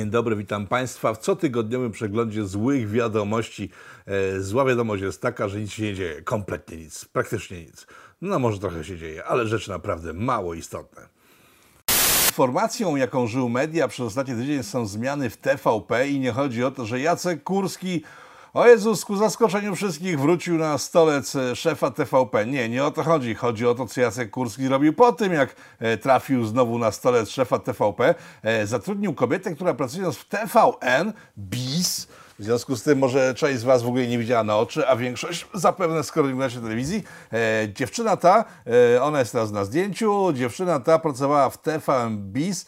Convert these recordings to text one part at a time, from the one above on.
Dzień dobry, witam Państwa w cotygodniowym przeglądzie złych wiadomości. E, zła wiadomość jest taka, że nic się nie dzieje, kompletnie nic, praktycznie nic. No może trochę się dzieje, ale rzeczy naprawdę mało istotne. Informacją, jaką żył media przez ostatni tydzień są zmiany w TVP i nie chodzi o to, że Jacek Kurski o Jezus, ku zaskoczeniu wszystkich wrócił na stolec e, szefa TVP. Nie, nie o to chodzi. Chodzi o to, co Jacek Kurski robił po tym, jak e, trafił znowu na stolec szefa TVP. E, zatrudnił kobietę, która pracując w TVN, BIS, w związku z tym może część z Was w ogóle nie widziała na oczy, a większość zapewne skoro nie oglądacie telewizji. Dziewczyna ta, ona jest teraz na zdjęciu, dziewczyna ta pracowała w TVN BIS,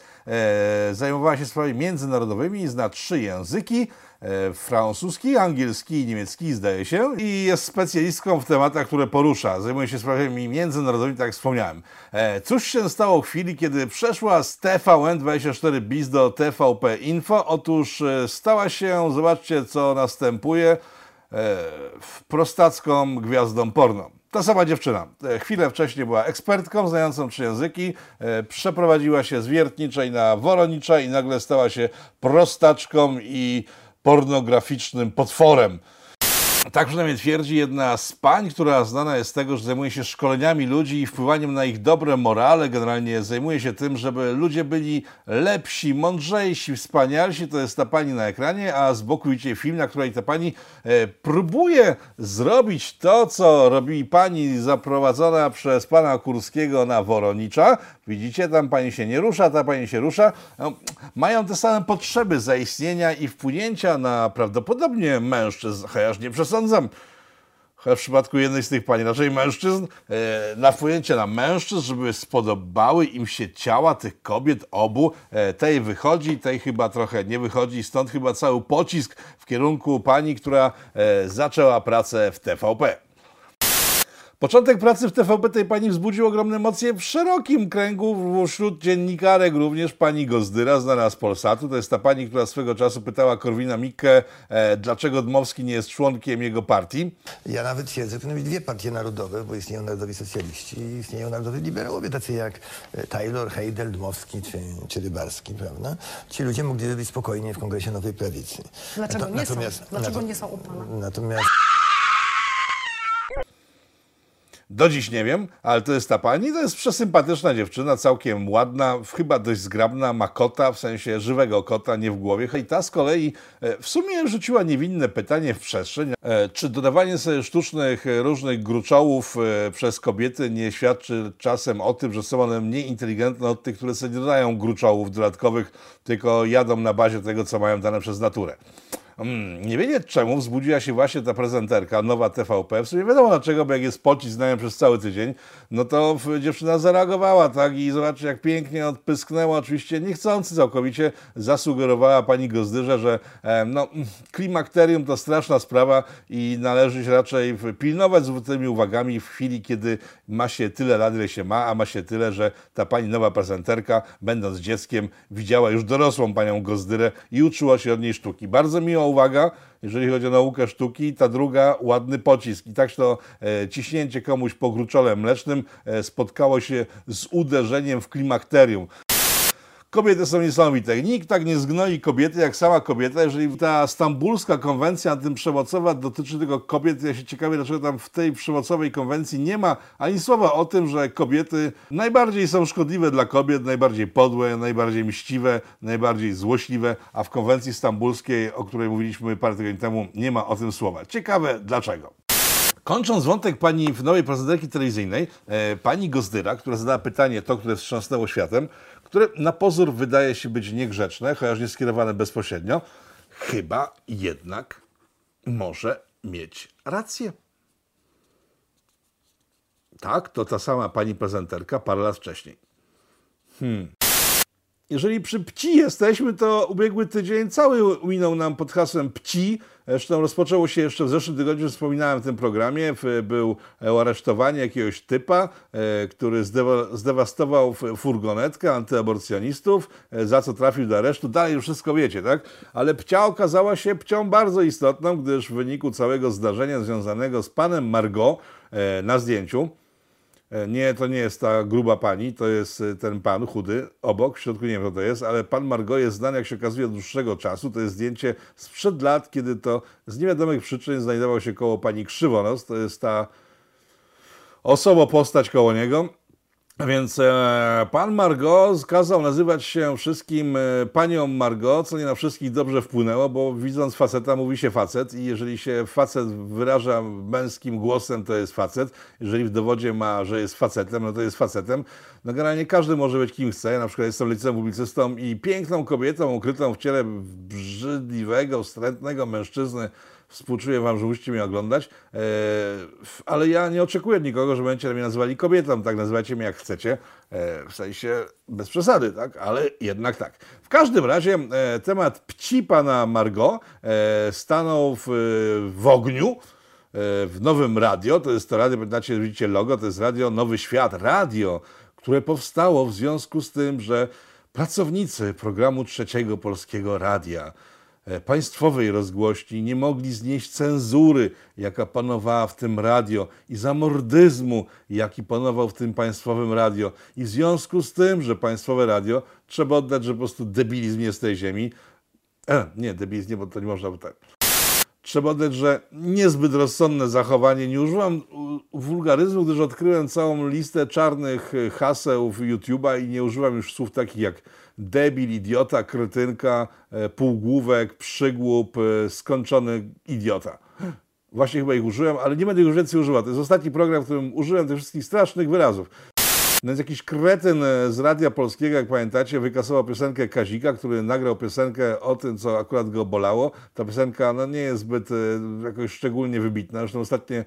zajmowała się sprawami międzynarodowymi, zna trzy języki, francuski, angielski i niemiecki, zdaje się, i jest specjalistką w tematach, które porusza. Zajmuje się sprawami międzynarodowymi, tak jak wspomniałem. E, cóż się stało w chwili, kiedy przeszła z TVN24 BIS do TVP Info? Otóż e, stała się, zobaczcie co następuje, prostacką gwiazdą porno. Ta sama dziewczyna. Chwilę wcześniej była ekspertką znającą trzy języki, przeprowadziła się z wiertniczej na woroniczej i nagle stała się prostaczką i pornograficznym potworem. Tak przynajmniej twierdzi jedna z pań, która znana jest z tego, że zajmuje się szkoleniami ludzi i wpływaniem na ich dobre morale. Generalnie zajmuje się tym, żeby ludzie byli lepsi, mądrzejsi, wspanialsi. To jest ta pani na ekranie, a z boku widzicie film, na której ta pani e, próbuje zrobić to, co robi pani zaprowadzona przez pana Kurskiego na Woronicza. Widzicie, tam pani się nie rusza, ta pani się rusza. No, mają te same potrzeby zaistnienia i wpłynięcia na prawdopodobnie mężczyzn, chociaż nie przesądzam, w przypadku jednej z tych pani, raczej mężczyzn, e, na wpłynięcie na mężczyzn, żeby spodobały im się ciała tych kobiet obu. E, tej wychodzi, tej chyba trochę nie wychodzi, stąd chyba cały pocisk w kierunku pani, która e, zaczęła pracę w TVP. Początek pracy w TVP tej pani wzbudził ogromne emocje w szerokim kręgu wśród dziennikarek, również pani Gozdyra, znana z Polsatu. To jest ta pani, która swego czasu pytała Korwina Mikke, e, dlaczego Dmowski nie jest członkiem jego partii. Ja nawet twierdzę, że powinny być dwie partie narodowe, bo istnieją narodowi socjaliści i istnieją narodowi liberałowie, tacy jak e, Taylor, Heidel, Dmowski czy, czy Rybarski, prawda? Ci ludzie mogliby być spokojnie w Kongresie Nowej Prawicy. Dlaczego nie są? Dlaczego nie są u pana? Natomiast... Do dziś nie wiem, ale to jest ta pani. To jest przesympatyczna dziewczyna, całkiem ładna, chyba dość zgrabna, ma kota, w sensie żywego kota, nie w głowie. I ta z kolei e, w sumie rzuciła niewinne pytanie w przestrzeń. E, czy dodawanie sobie sztucznych, e, różnych gruczołów przez kobiety nie świadczy czasem o tym, że są one mniej inteligentne od tych, które sobie nie dodają gruczołów dodatkowych, tylko jadą na bazie tego, co mają dane przez naturę? Hmm, nie wiedzieć czemu wzbudziła się właśnie ta prezenterka, nowa TVP. W sumie wiadomo dlaczego, bo jak jest pocisk znają przez cały tydzień, no to dziewczyna zareagowała, tak? I zobaczcie, jak pięknie odpysknęła, oczywiście niechcący całkowicie, zasugerowała pani Gozdyrze, że e, no, klimakterium to straszna sprawa i należy się raczej pilnować z tymi uwagami w chwili, kiedy ma się tyle lat, ile się ma, a ma się tyle, że ta pani nowa prezenterka, będąc dzieckiem, widziała już dorosłą panią Gozdyrę i uczyła się od niej sztuki. Bardzo miło uwaga, jeżeli chodzi o naukę sztuki, ta druga ładny pocisk. I tak to e, ciśnięcie komuś po gruczole mlecznym e, spotkało się z uderzeniem w klimakterium. Kobiety są niesamowite. Nikt tak nie zgnoi kobiety jak sama kobieta. Jeżeli ta stambulska konwencja antyprzemocowa dotyczy tylko kobiet, ja się ciekawię, dlaczego tam w tej przemocowej konwencji nie ma ani słowa o tym, że kobiety najbardziej są szkodliwe dla kobiet, najbardziej podłe, najbardziej mściwe, najbardziej złośliwe, a w konwencji stambulskiej, o której mówiliśmy parę tygodni temu, nie ma o tym słowa. Ciekawe dlaczego. Kończąc wątek pani w nowej prezenterki telewizyjnej, e, pani Gozdyra, która zadała pytanie, to, które wstrząsnęło światem, które na pozór wydaje się być niegrzeczne, chociaż nie skierowane bezpośrednio, chyba jednak może mieć rację. Tak, to ta sama pani prezenterka parę lat wcześniej. Hmm. Jeżeli przy pci jesteśmy, to ubiegły tydzień cały minął nam pod hasłem pci. Zresztą rozpoczęło się jeszcze w zeszłym tygodniu, wspominałem w tym programie, był aresztowanie jakiegoś typa, e, który zdewastował furgonetkę antyaborcjonistów, e, za co trafił do aresztu. Dalej już wszystko wiecie, tak? Ale pcia okazała się pcią bardzo istotną, gdyż w wyniku całego zdarzenia związanego z panem Margot e, na zdjęciu, E, nie, to nie jest ta gruba pani, to jest e, ten pan chudy obok, w środku nie wiem, kto to jest, ale pan Margot jest znany, jak się okazuje, od dłuższego czasu. To jest zdjęcie sprzed lat, kiedy to z niewiadomych przyczyn znajdował się koło pani Krzywonos. To jest ta osoba, postać koło niego. Więc e, pan Margot kazał nazywać się wszystkim e, panią Margot, co nie na wszystkich dobrze wpłynęło, bo widząc faceta mówi się facet i jeżeli się facet wyraża męskim głosem, to jest facet. Jeżeli w dowodzie ma, że jest facetem, no to jest facetem. No generalnie każdy może być kim chce. Ja na przykład jestem liceum publicystą i piękną kobietą ukrytą w ciele brzydliwego, wstrętnego mężczyzny Współczuję wam, że musicie mnie oglądać, e, ale ja nie oczekuję nikogo, że będziecie mnie nazywali kobietą, tak nazywajcie mnie jak chcecie, e, w sensie bez przesady, tak, ale jednak tak. W każdym razie e, temat pci pana Margot stanął w, w ogniu, w nowym radio, to jest to radio, pamiętacie, widzicie logo, to jest radio Nowy Świat, radio, które powstało w związku z tym, że pracownicy programu Trzeciego Polskiego Radia, E, państwowej rozgłośni nie mogli znieść cenzury, jaka panowała w tym radio i zamordyzmu, jaki panował w tym państwowym radio. I w związku z tym, że państwowe radio, trzeba oddać, że po prostu debilizm jest tej ziemi. E, nie, debilizm nie, bo to nie można tak. Trzeba oddać, że niezbyt rozsądne zachowanie. Nie używam wulgaryzmu, gdyż odkryłem całą listę czarnych haseł w YouTube'a i nie używam już słów takich jak debil, idiota, kretynka, e, półgłówek, przygłup, e, skończony idiota. Właśnie chyba ich użyłem, ale nie będę już więcej używał. To jest ostatni program, w którym użyłem tych wszystkich strasznych wyrazów. No więc jakiś kretyn e, z Radia Polskiego, jak pamiętacie, wykasował piosenkę Kazika, który nagrał piosenkę o tym, co akurat go bolało. Ta piosenka no, nie jest zbyt jakoś szczególnie wybitna. Zresztą ostatnie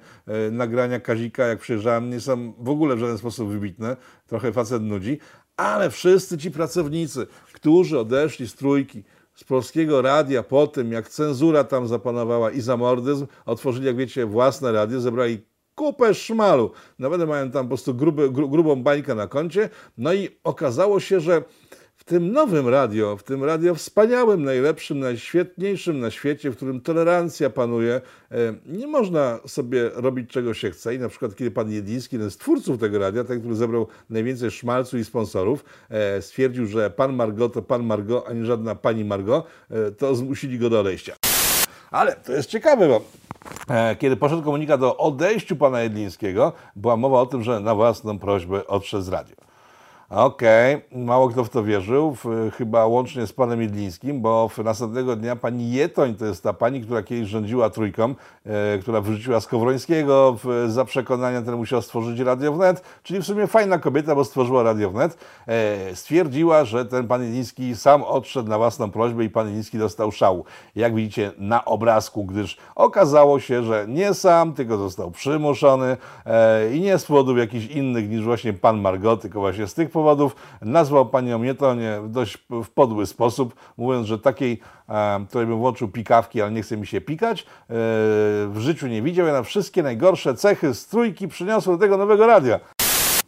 nagrania Kazika, jak przyjeżdżałem, nie są w ogóle w żaden sposób wybitne. Trochę facet nudzi. Ale wszyscy ci pracownicy, którzy odeszli z trójki, z polskiego radia po tym, jak cenzura tam zapanowała i zamordyzm, otworzyli, jak wiecie, własne radio, zebrali kupę szmalu. Nawet mają tam po prostu gruby, gru, grubą bańkę na koncie. No i okazało się, że tym nowym radio, w tym radio wspaniałym, najlepszym, najświetniejszym na świecie, w którym tolerancja panuje, e, nie można sobie robić czego się chce. I na przykład, kiedy pan Jedliński, jeden z twórców tego radia, ten, który zebrał najwięcej szmalcu i sponsorów, e, stwierdził, że pan Margot to pan Margot, a nie żadna pani Margot, e, to zmusili go do odejścia. Ale to jest ciekawe, bo kiedy poszedł komunikat o odejściu pana Jedlińskiego, była mowa o tym, że na własną prośbę odszedł z radio. Okej, okay. mało kto w to wierzył, w, chyba łącznie z panem Jedlińskim, bo w następnego dnia pani Jetoń, to jest ta pani, która kiedyś rządziła trójką, e, która wyrzuciła Skowrońskiego w, za przekonania, ten musiał stworzyć Radio Wnet, czyli w sumie fajna kobieta, bo stworzyła Radio Wnet, e, stwierdziła, że ten pan Jedliński sam odszedł na własną prośbę i pan Jedliński dostał szału. Jak widzicie na obrazku, gdyż okazało się, że nie sam, tylko został przymuszony e, i nie z powodów jakichś innych niż właśnie pan Margot, tylko właśnie z tych powodów nazwał panią Mietonie w dość w podły sposób, mówiąc, że takiej, e, której bym włączył pikawki, ale nie chce mi się pikać, e, w życiu nie widział. Ja na wszystkie najgorsze cechy z trójki przyniosłem do tego nowego radia.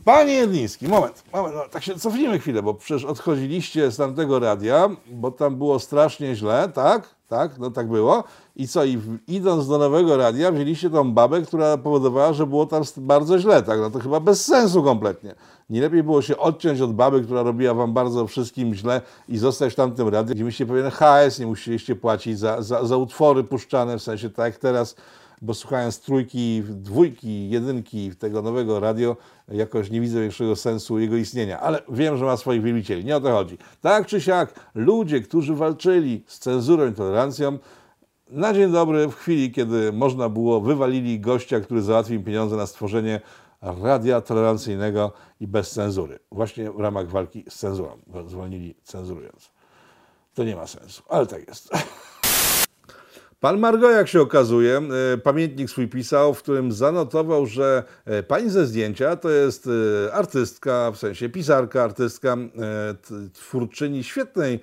Panie Jedliński, moment, moment, no, tak się cofnijmy chwilę, bo przecież odchodziliście z tamtego radia, bo tam było strasznie źle, tak? Tak, no tak było. I co, i idąc do nowego radia, wzięliście tą babę, która powodowała, że było tam bardzo źle, tak? No to chyba bez sensu kompletnie. Nie lepiej było się odciąć od baby, która robiła wam bardzo wszystkim źle i zostać w tamtym radiu, gdzie mieliście pewien HS, nie musieliście płacić za, za, za utwory puszczane, w sensie tak jak teraz bo słuchając trójki, dwójki, jedynki tego nowego radio, jakoś nie widzę większego sensu jego istnienia. Ale wiem, że ma swoich wielbicieli, nie o to chodzi. Tak czy siak, ludzie, którzy walczyli z cenzurą i tolerancją, na dzień dobry, w chwili, kiedy można było, wywalili gościa, który załatwił pieniądze na stworzenie radia tolerancyjnego i bez cenzury. Właśnie w ramach walki z cenzurą. Zwolnili cenzurując. To nie ma sensu, ale tak jest. Pan Margo, jak się okazuje, e, pamiętnik swój pisał, w którym zanotował, że e, pani ze zdjęcia to jest e, artystka, w sensie pisarka, artystka, twórczyni świetnej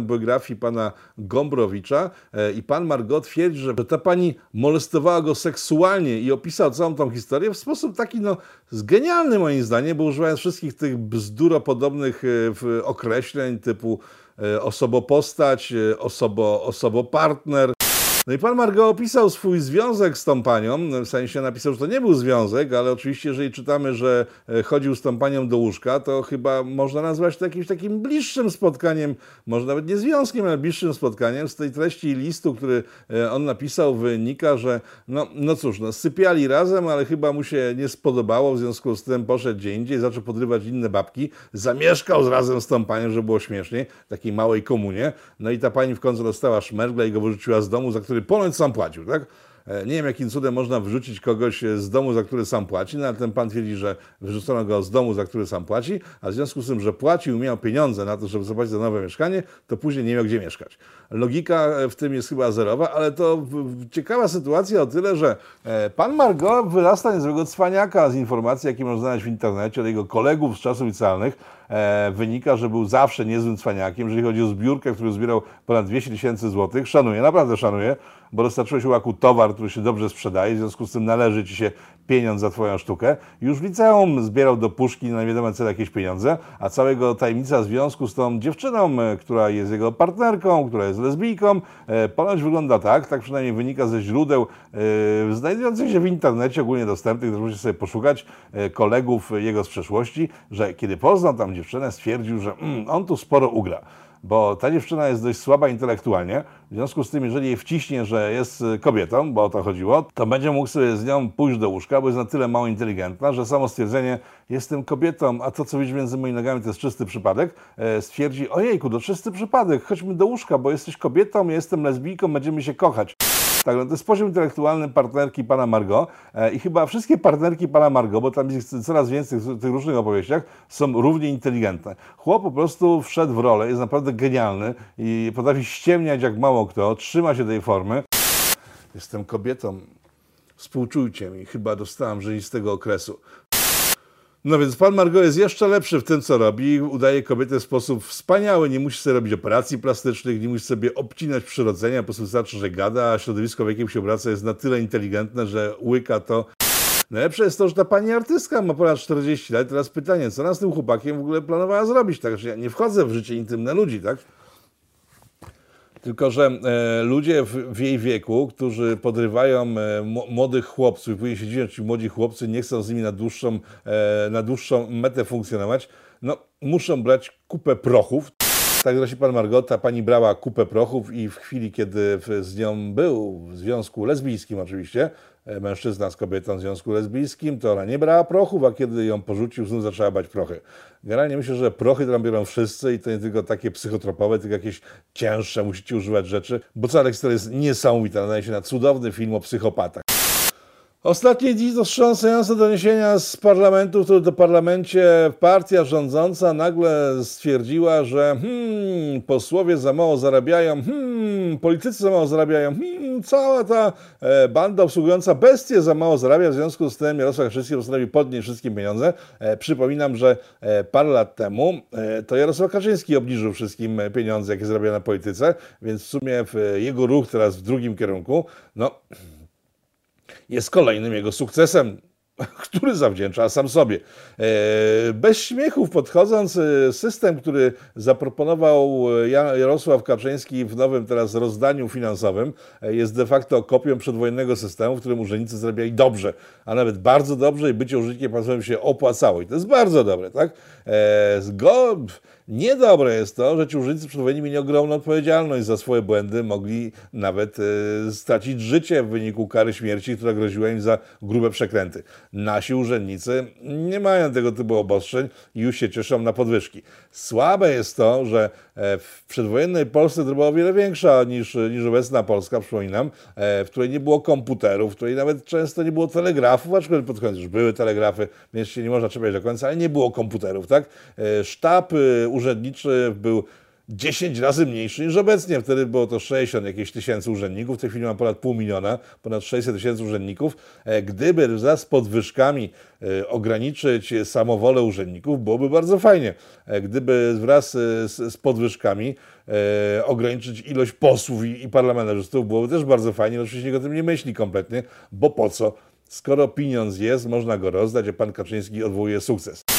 biografii pana Gombrowicza i pan Margo twierdzi, że ta pani molestowała go seksualnie i opisał całą tą historię w sposób taki no genialny moim zdaniem, bo używając wszystkich tych bzduropodobnych określeń typu osobopostać, osobo, osobopartner, No i pan Margo opisał swój związek z tą panią, w sensie napisał, że to nie był związek, ale oczywiście jeżeli czytamy, że e, chodził z tą panią do łóżka, to chyba można nazwać to jakimś takim bliższym spotkaniem, może nawet nie związkiem, ale bliższym spotkaniem. Z tej treści listu, który e, on napisał wynika, że no, no cóż, no, sypiali razem, ale chyba mu się nie spodobało, w związku z tym poszedł gdzie indziej, zaczął podrywać inne babki, zamieszkał razem z tą panią, żeby było śmieszniej, takiej małej komunie, no i ta pani w końcu dostała szmergle i go wyrzuciła z domu, za który ponoć sam płacił, tak? E, nie wiem, jakim cudem można wyrzucić kogoś z domu, za który sam płaci, no ale ten pan twierdzi, że wyrzucono go z domu, za który sam płaci, a w związku z tym, że płacił, miał pieniądze na to, żeby zapłacić za nowe mieszkanie, to później nie miał gdzie mieszkać. Logika w tym jest chyba zerowa, ale to ciekawa sytuacja o tyle, że e, pan Margot wyrasta niezłego cwaniaka z informacji, jakie można znaleźć w internecie od jego kolegów z czasów licealnych, e, wynika, że był zawsze niezłym cwaniakiem, jeżeli chodzi o zbiórkę, który zbierał ponad 200 tysięcy złotych. Szanuję, naprawdę szanuję, bo dostarczyłeś łaku towar, który się dobrze sprzedaje, w związku z tym należy ci się pieniądz za twoją sztukę. Już w liceum zbierał do puszki na niewiadome cele jakieś pieniądze, a całego tajemnica związku z tą dziewczyną, e, która jest jego partnerką, która jest lesbijką, e, ponoć wygląda tak, tak przynajmniej wynika ze źródeł e, znajdujących się w internecie, ogólnie dostępnych, też musicie sobie poszukać kolegów jego z przeszłości, że kiedy poznał tam dziewczynę, stwierdził, że mm, on tu sporo ugra bo ta dziewczyna jest dość słaba intelektualnie. W związku z tym, jeżeli jej wciśnie, że jest kobietą, bo o to chodziło, to będzie mógł sobie z nią pójść do łóżka, bo jest na tyle mało inteligentna, że samo stwierdzenie jestem kobietą, a to, co widzisz między moimi nogami, to jest czysty przypadek, e, stwierdzi ojejku, to czysty przypadek, chodźmy do łóżka, bo jesteś kobietą, ja jestem lesbijką, będziemy się kochać. Tak, no to jest poziom intelektualny partnerki pana Margot e, i chyba wszystkie partnerki pana Margot, bo tam jest coraz więcej w tych różnych opowieściach, są równie inteligentne. Chłop po prostu wszedł w rolę, jest naprawdę genialny i potrafi ściemniać jak mało kto, trzyma się tej formy. Jestem kobietą. Współczujcie mi, chyba dostałam tego okresu. No więc pan Margot jest jeszcze lepszy w tym, co robi. Udaje kobietę w sposób wspaniały. Nie musi sobie robić operacji plastycznych, nie musi sobie obcinać przyrodzenia. Po prostu wystarczy, że gada, a środowisko, w jakim się obraca, jest na tyle inteligentne, że łyka to. Najlepsze jest to, że ta pani artystka ma ponad 40 lat. Teraz pytanie, co ona z tym chłopakiem w ogóle planowała zrobić? Także ja nie wchodzę w życie intymne ludzi, tak? Tylko, że e, ludzie w, w, jej wieku, którzy podrywają e, młodych chłopców i później się dziwią, ci młodzi chłopcy nie chcą z nimi na dłuższą, e, na dłuższą metę funkcjonować, no muszą brać kupę prochów. Tak właśnie pan Margota, pani brała kupę prochów i w chwili, kiedy z nią był w związku lesbijskim oczywiście, mężczyzna z kobietą w związku lesbijskim, to ona nie brała prochów, a kiedy ją porzucił, znów zaczęła bać prochy. Generalnie myślę, że prochy tam biorą wszyscy i to nie tylko takie psychotropowe, tylko jakieś cięższe, musicie używać rzeczy, bo Alex to jest niesamowite, nadaje się na cudowny film o psychopatach. Ostatnie dni to wstrząsające doniesienia z parlamentu, w to parlamencie partia rządząca nagle stwierdziła, że hmm, posłowie za mało zarabiają, hmm, politycy za mało zarabiają, hmm, cała ta e, banda obsługująca bestie za mało zarabia, w związku z tym Jarosław Kaczyński postanowił podnieść wszystkim pieniądze. E, przypominam, że e, parę lat temu e, to Jarosław Kaczyński obniżył wszystkim pieniądze, jakie zarabia na polityce, więc w sumie w, jego ruch teraz w drugim kierunku, no jest kolejnym jego sukcesem, który zawdzięcza sam sobie. E, bez śmiechów podchodząc, e, system, który zaproponował Jarosław Kaczyński w nowym teraz rozdaniu finansowym, e, jest de facto kopią przedwojennego systemu, w którym urzędnicy zarabiali dobrze, a nawet bardzo dobrze i bycie urzędnikiem państwowym się opłacało. I to jest bardzo dobre, tak? Go Niedobre jest to, że ci urzędnicy przedwojenni mieli ogromną odpowiedzialność za swoje błędy, mogli nawet e, stracić życie w wyniku kary śmierci, która groziła im za grube przekręty. Nasi urzędnicy nie mają tego typu obostrzeń i już się cieszą na podwyżki. Słabe jest to, że e, w przedwojennej Polsce to była o wiele większa niż, niż obecna Polska, przypominam, e, w której nie było komputerów, w której nawet często nie było telegrafów, aczkolwiek pod koniec już były telegrafy, więc się nie można czepiać do końca, ale nie było komputerów, tak? E, sztab urzędniczy był 10 razy mniejszy niż obecnie. Wtedy było to 60 jakieś tysięcy urzędników, w tej chwili mam ponad pół miliona, ponad 600 tysięcy urzędników. E, gdyby wraz z podwyżkami e, ograniczyć samowolę urzędników, byłoby bardzo fajnie. E, gdyby wraz z, podwyżkami ograniczyć ilość posłów i, i parlamentarzystów, byłoby też bardzo fajnie. No, oczywiście nikt o tym nie myśli kompletnie, bo po co? Skoro pieniądz jest, można go rozdać, a pan Kaczyński odwołuje sukces.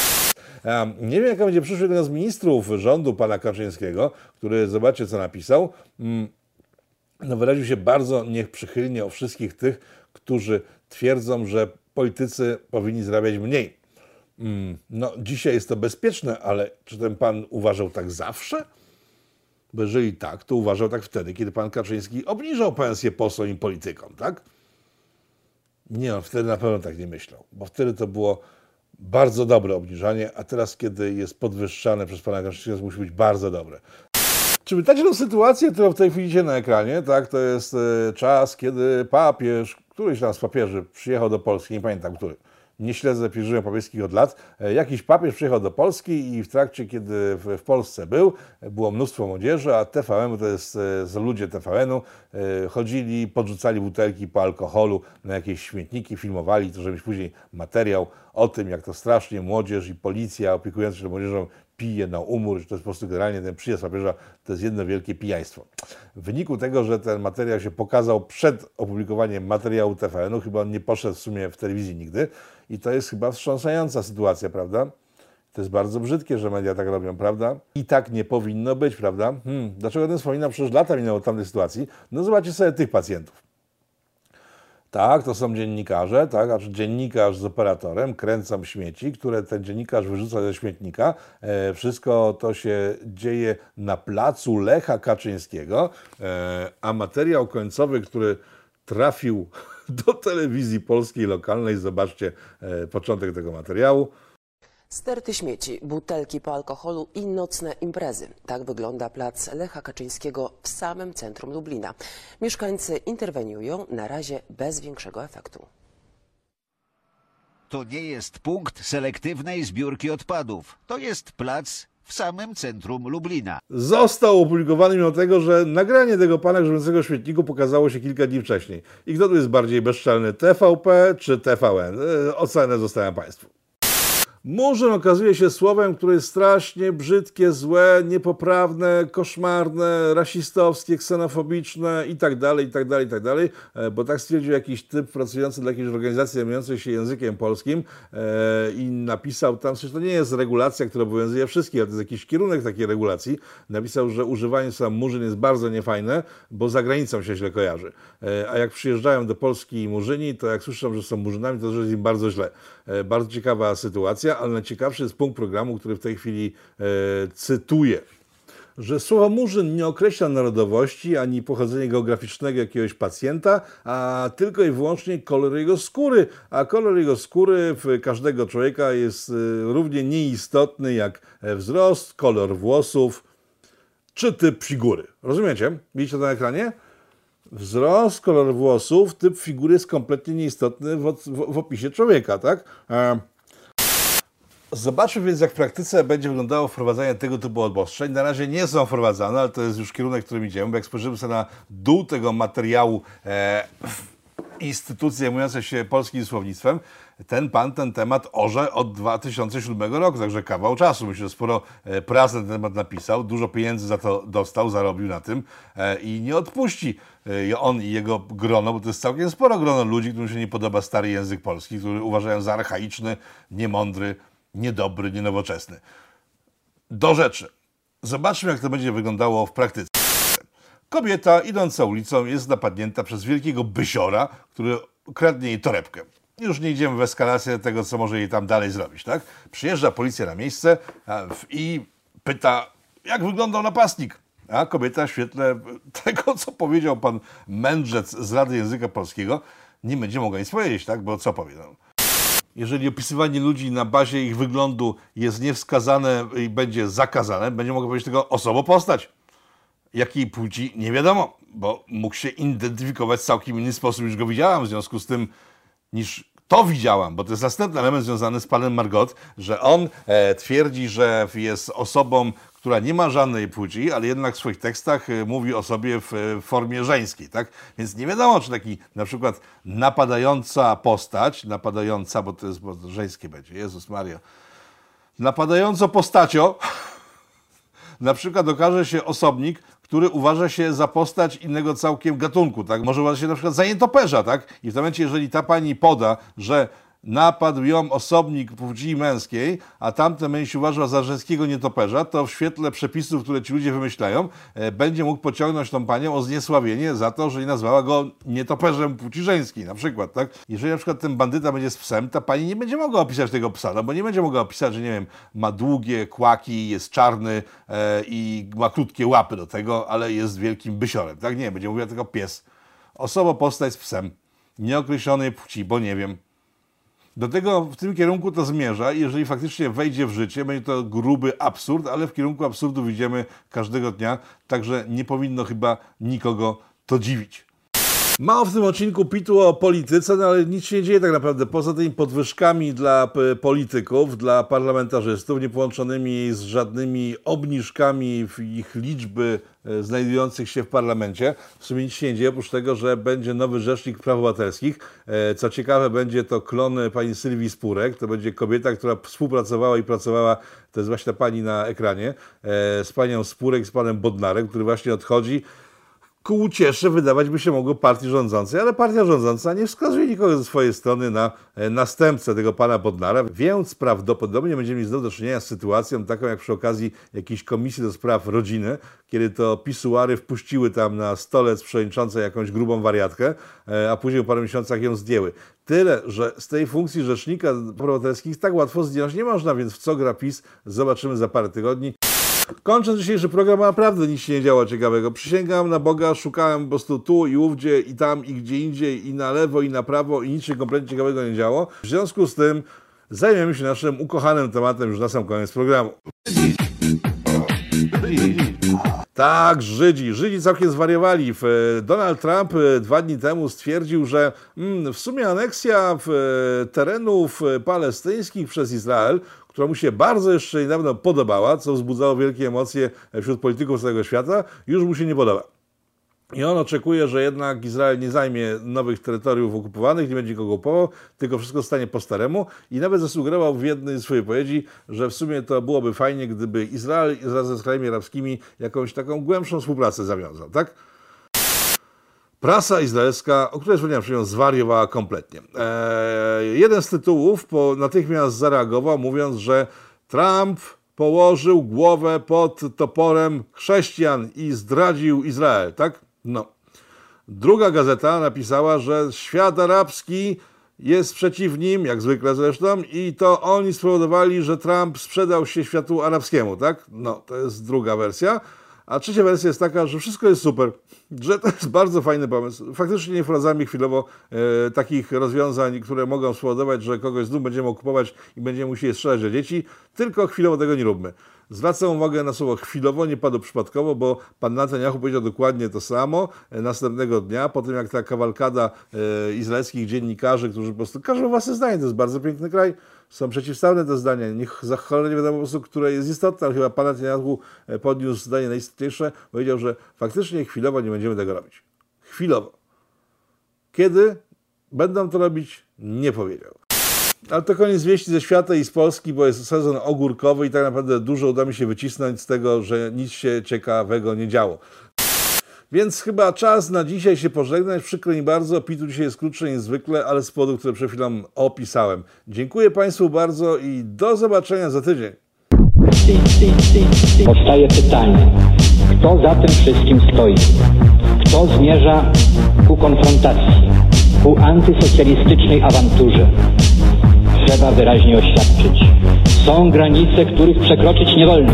Nie wiem, jaka będzie przyszłość jednego z ministrów rządu pana Kaczyńskiego, który, zobaczcie, co napisał. Mm, no, wyraził się bardzo nieprzychylnie o wszystkich tych, którzy twierdzą, że politycy powinni zarabiać mniej. Mm, no, dzisiaj jest to bezpieczne, ale czy ten pan uważał tak zawsze? Bo jeżeli tak, to uważał tak wtedy, kiedy pan Kaczyński obniżał pensję posłom i politykom, tak? Nie, on wtedy na pewno tak nie myślał, bo wtedy to było bardzo dobre obniżanie, a teraz, kiedy jest podwyższane przez pana Kaczyńskiego, to musi być bardzo dobre. Czy pytacie tę sytuację, którą w tej chwili widzicie na ekranie? Tak, to jest e, czas, kiedy papież, któryś tam z papieży przyjechał do Polski, nie pamiętam który, nie śledzę pielgrzymek papieskich od lat. E, jakiś papież przyjechał do Polski i w trakcie, kiedy w, Polsce był, było mnóstwo młodzieży, a TVN, to jest z ludzie TVN-u, e, chodzili, podrzucali butelki po alkoholu na jakieś śmietniki, filmowali to, żeby mieć później materiał o tym, jak to strasznie młodzież i policja opiekująca się młodzieżą pije na umór, że to jest po prostu generalnie ten przyjazd papieża to jest jedno wielkie pijaństwo. W wyniku tego, że ten materiał się pokazał przed opublikowaniem materiału TVN-u, chyba on nie poszedł w sumie w telewizji nigdy i to jest chyba wstrząsająca sytuacja, prawda? To jest bardzo brzydkie, że media tak robią, prawda? I tak nie powinno być, prawda? Hmm, dlaczego ten wspominam? Przecież lata minęło od tamtej sytuacji. No zobaczcie sobie tych pacjentów. Tak, to są dziennikarze, tak, a dziennikarz z operatorem kręcą śmieci, które ten dziennikarz wyrzuca ze śmietnika. E, wszystko to się dzieje na placu Lecha Kaczyńskiego, e, a materiał końcowy, który trafił do telewizji polskiej lokalnej, zobaczcie e, początek tego materiału. Sterty śmieci, butelki po alkoholu i nocne imprezy. Tak wygląda plac Lecha Kaczyńskiego w samym centrum Lublina. Mieszkańcy interweniują na razie bez większego efektu. To nie jest punkt selektywnej zbiórki odpadów. To jest plac w samym centrum Lublina. Został opublikowany mimo tego, że nagranie tego pana grzebiącego śmietniku pokazało się kilka dni wcześniej. I kto tu jest bardziej bezczelny, TVP czy TVN? E, ocenę zostawiam Państwu. Murzyn okazuje się słowem, które jest strasznie brzydkie, złe, niepoprawne, koszmarne, rasistowskie, ksenofobiczne itd., itd., itd., bo tak stwierdził jakiś typ pracujący dla jakiejś organizacji zajmującej się językiem polskim e, i napisał tam, że to nie jest regulacja, która obowiązuje wszystkich, ale to jest jakiś kierunek takiej regulacji. Napisał, że używanie słowa murzyn jest bardzo niefajne, bo za granicą się źle kojarzy. E, a jak przyjeżdżają do Polski murzyni, to jak słyszą, że są murzynami, to jest im bardzo źle. E, bardzo ciekawa sytuacja ale najciekawszy jest punkt programu, który w tej chwili e, cytuję że słowo murzyn nie określa narodowości ani pochodzenia geograficznego jakiegoś pacjenta, a tylko i wyłącznie kolor jego skóry. A kolor jego skóry w każdego człowieka jest e, równie nieistotny jak wzrost, kolor włosów czy typ figury. Rozumiecie? Widzicie to na ekranie? Wzrost, kolor włosów, typ figury jest kompletnie nieistotny w, w, w opisie człowieka, tak? E, Zobaczmy więc, jak w praktyce będzie wyglądało wprowadzanie tego typu obostrzeń. Na razie nie są wprowadzane, ale to jest już kierunek, którym idziemy, bo jak spojrzymy sobie na dół tego materiału e, instytucji zajmującej się polskim słownictwem, ten pan ten temat orze od 2007 roku, także kawał czasu. Myślę, że sporo e, pracy na ten temat napisał, dużo pieniędzy za to dostał, zarobił na tym e, i nie odpuści e, on i jego grono, bo to jest całkiem sporo grono ludzi, którym się nie podoba stary język polski, który uważają za archaiczny, niemądry, niedobry, nienowoczesny. Do rzeczy. Zobaczmy, jak to będzie wyglądało w praktyce. Kobieta idąca ulicą jest napadnięta przez wielkiego bysiora, który kradnie jej torebkę. Już nie idziemy w eskalację tego, co może jej tam dalej zrobić, tak? Przyjeżdża policja na miejsce i pyta, jak wyglądał napastnik. A kobieta w świetle tego, co powiedział pan mędrzec z Rady Języka Polskiego, nie będzie mogła nic powiedzieć, tak? Bo co powie? No, jeżeli opisywanie ludzi na bazie ich wyglądu jest niewskazane i będzie zakazane, będzie mogło powiedzieć tylko osobą postać. Jakiej płci nie wiadomo, bo mógł się identyfikować w całkiem inny sposób niż go widziałam, w związku z tym niż to widziałam, bo to jest następny element związany z panem Margot, że on e, twierdzi, że jest osobą, która nie ma żadnej płci, ale jednak w swoich tekstach e, mówi o sobie w e, formie żeńskiej, tak? Więc nie wiadomo, czy taki na przykład napadająca postać, napadająca, bo to jest, bo to żeńskie będzie, Jezus Maria, napadająco postacio, na przykład okaże się osobnik, który uważa się za postać innego całkiem gatunku, tak? Może uważa się na przykład za nietoperza, tak? I w momencie, jeżeli ta pani poda, że napadł ją osobnik płci męskiej, a tamten mężczyzna uważał za żeńskiego nietoperza, to w świetle przepisów, które ci ludzie wymyślają, e, będzie mógł pociągnąć tą panią o zniesławienie za to, że nie nazwała go nietoperzem płci żeńskiej, na przykład, tak? Jeżeli na przykład ten bandyta będzie z psem, ta pani nie będzie mogła opisać tego psa, no bo nie będzie mogła opisać, że nie wiem, ma długie kłaki, jest czarny e, i ma krótkie łapy do tego, ale jest wielkim bysiorem, tak? Nie, będzie mówiła tylko pies. Osoba postać z psem, nieokreślonej płci, bo nie wiem, do tego w tym kierunku to zmierza. Jeżeli faktycznie wejdzie w życie, będzie to gruby absurd, ale w kierunku absurdu widzimy każdego dnia, także nie powinno chyba nikogo to dziwić. Mało w tym odcinku pitu o polityce, no ale nic się nie dzieje tak naprawdę. Poza tymi podwyżkami dla polityków, dla parlamentarzystów, nie połączonymi z żadnymi obniżkami w ich liczby e, znajdujących się w parlamencie. W sumie nic się nie dzieje, oprócz tego, że będzie nowy rzecznik praw obywatelskich. E, co ciekawe, będzie to klon pani Sylwii Spurek. To będzie kobieta, która współpracowała i pracowała, to jest właśnie ta pani na ekranie, e, z panią Spurek, z panem Bodnarem, który właśnie odchodzi ku uciesze wydawać by się mogło partii rządzącej, ale partia rządząca nie wskazuje nikogo ze swojej strony na e, następcę tego pana Bodnara, więc prawdopodobnie będziemy mieli znowu do czynienia z sytuacją taką jak przy okazji jakiejś komisji do spraw rodziny, kiedy to pisuary wpuściły tam na stolec przewodniczącej jakąś grubą wariatkę, e, a później po paru miesiącach ją zdjęły. Tyle, że z tej funkcji rzecznika praw obywatelskich tak łatwo zdjąć nie można, więc w co gra PiS zobaczymy za parę tygodni. Kończąc dzisiejszy program, naprawdę nic się nie działo ciekawego. Przysięgam na Boga, szukałem po prostu tu i ówdzie i tam i gdzie indziej i na lewo i na prawo i nic się kompletnie ciekawego nie działo. W związku z tym zajmiemy się naszym ukochanym tematem już na sam koniec programu. Tak, Żydzi. Żydzi całkiem zwariowali. Donald Trump e, dwa dni temu stwierdził, że mm, w sumie aneksja e, terenów e, palestyńskich przez Izrael która mu się bardzo jeszcze niedawno podobała, co wzbudzało wielkie emocje wśród polityków całego świata, już mu się nie podoba. I on oczekuje, że jednak Izrael nie zajmie nowych terytoriów okupowanych, nie będzie go okupował, tylko wszystko stanie po staremu. I nawet zasugerował w jednej z swojej wypowiedzi, że w sumie to byłoby fajnie, gdyby Izrael razem z krajami arabskimi jakąś taką głębszą współpracę zawiązał, tak? Prasa izraelska, o której wspomniałem przed zwariowała kompletnie. Eee, jeden z tytułów po, natychmiast zareagował, mówiąc, że Trump położył głowę pod toporem chrześcijan i zdradził Izrael, tak? No. Druga gazeta napisała, że świat arabski jest przeciw nim, jak zwykle zresztą, i to oni spowodowali, że Trump sprzedał się światu arabskiemu, tak? No, to jest druga wersja. A trzecia wersja jest taka, że wszystko jest super, że to jest bardzo fajny pomysł. Faktycznie nie wprowadzamy chwilowo e, takich rozwiązań, które mogą spowodować, że kogoś znów będziemy okupować i będziemy musieli strzelać do dzieci, tylko chwilowo tego nie róbmy. Zwracam uwagę na słowo chwilowo, nie padło przypadkowo, bo pan Netanyahu powiedział dokładnie to samo e, następnego dnia, po tym jak ta kawalkada e, izraelskich dziennikarzy, którzy po prostu każą własne zdanie, to jest bardzo piękny kraj, są przeciwstawne do zdania. Niech za cholerę nie wiadomo po prostu, które jest istotne, ale chyba pan Netanyahu e, podniósł zdanie najistotniejsze, powiedział, że faktycznie chwilowo nie będziemy tego robić. Chwilowo. Kiedy będą to robić, nie powiedział. Ale to koniec wieści ze świata i z Polski, bo jest sezon ogórkowy i tak naprawdę dużo uda mi się wycisnąć z tego, że nic się ciekawego nie działo. Więc chyba czas na dzisiaj się pożegnać. Przykro mi bardzo, Pitu dzisiaj jest krótszy niż zwykle, ale z powodu, które przed chwilą opisałem. Dziękuję Państwu bardzo i do zobaczenia za tydzień. Powstaje pytanie, kto za tym wszystkim stoi? Kto zmierza ku konfrontacji, ku antysocjalistycznej awanturze? Trzeba wyraźnie oświadczyć. Są granice, których przekroczyć nie wolno.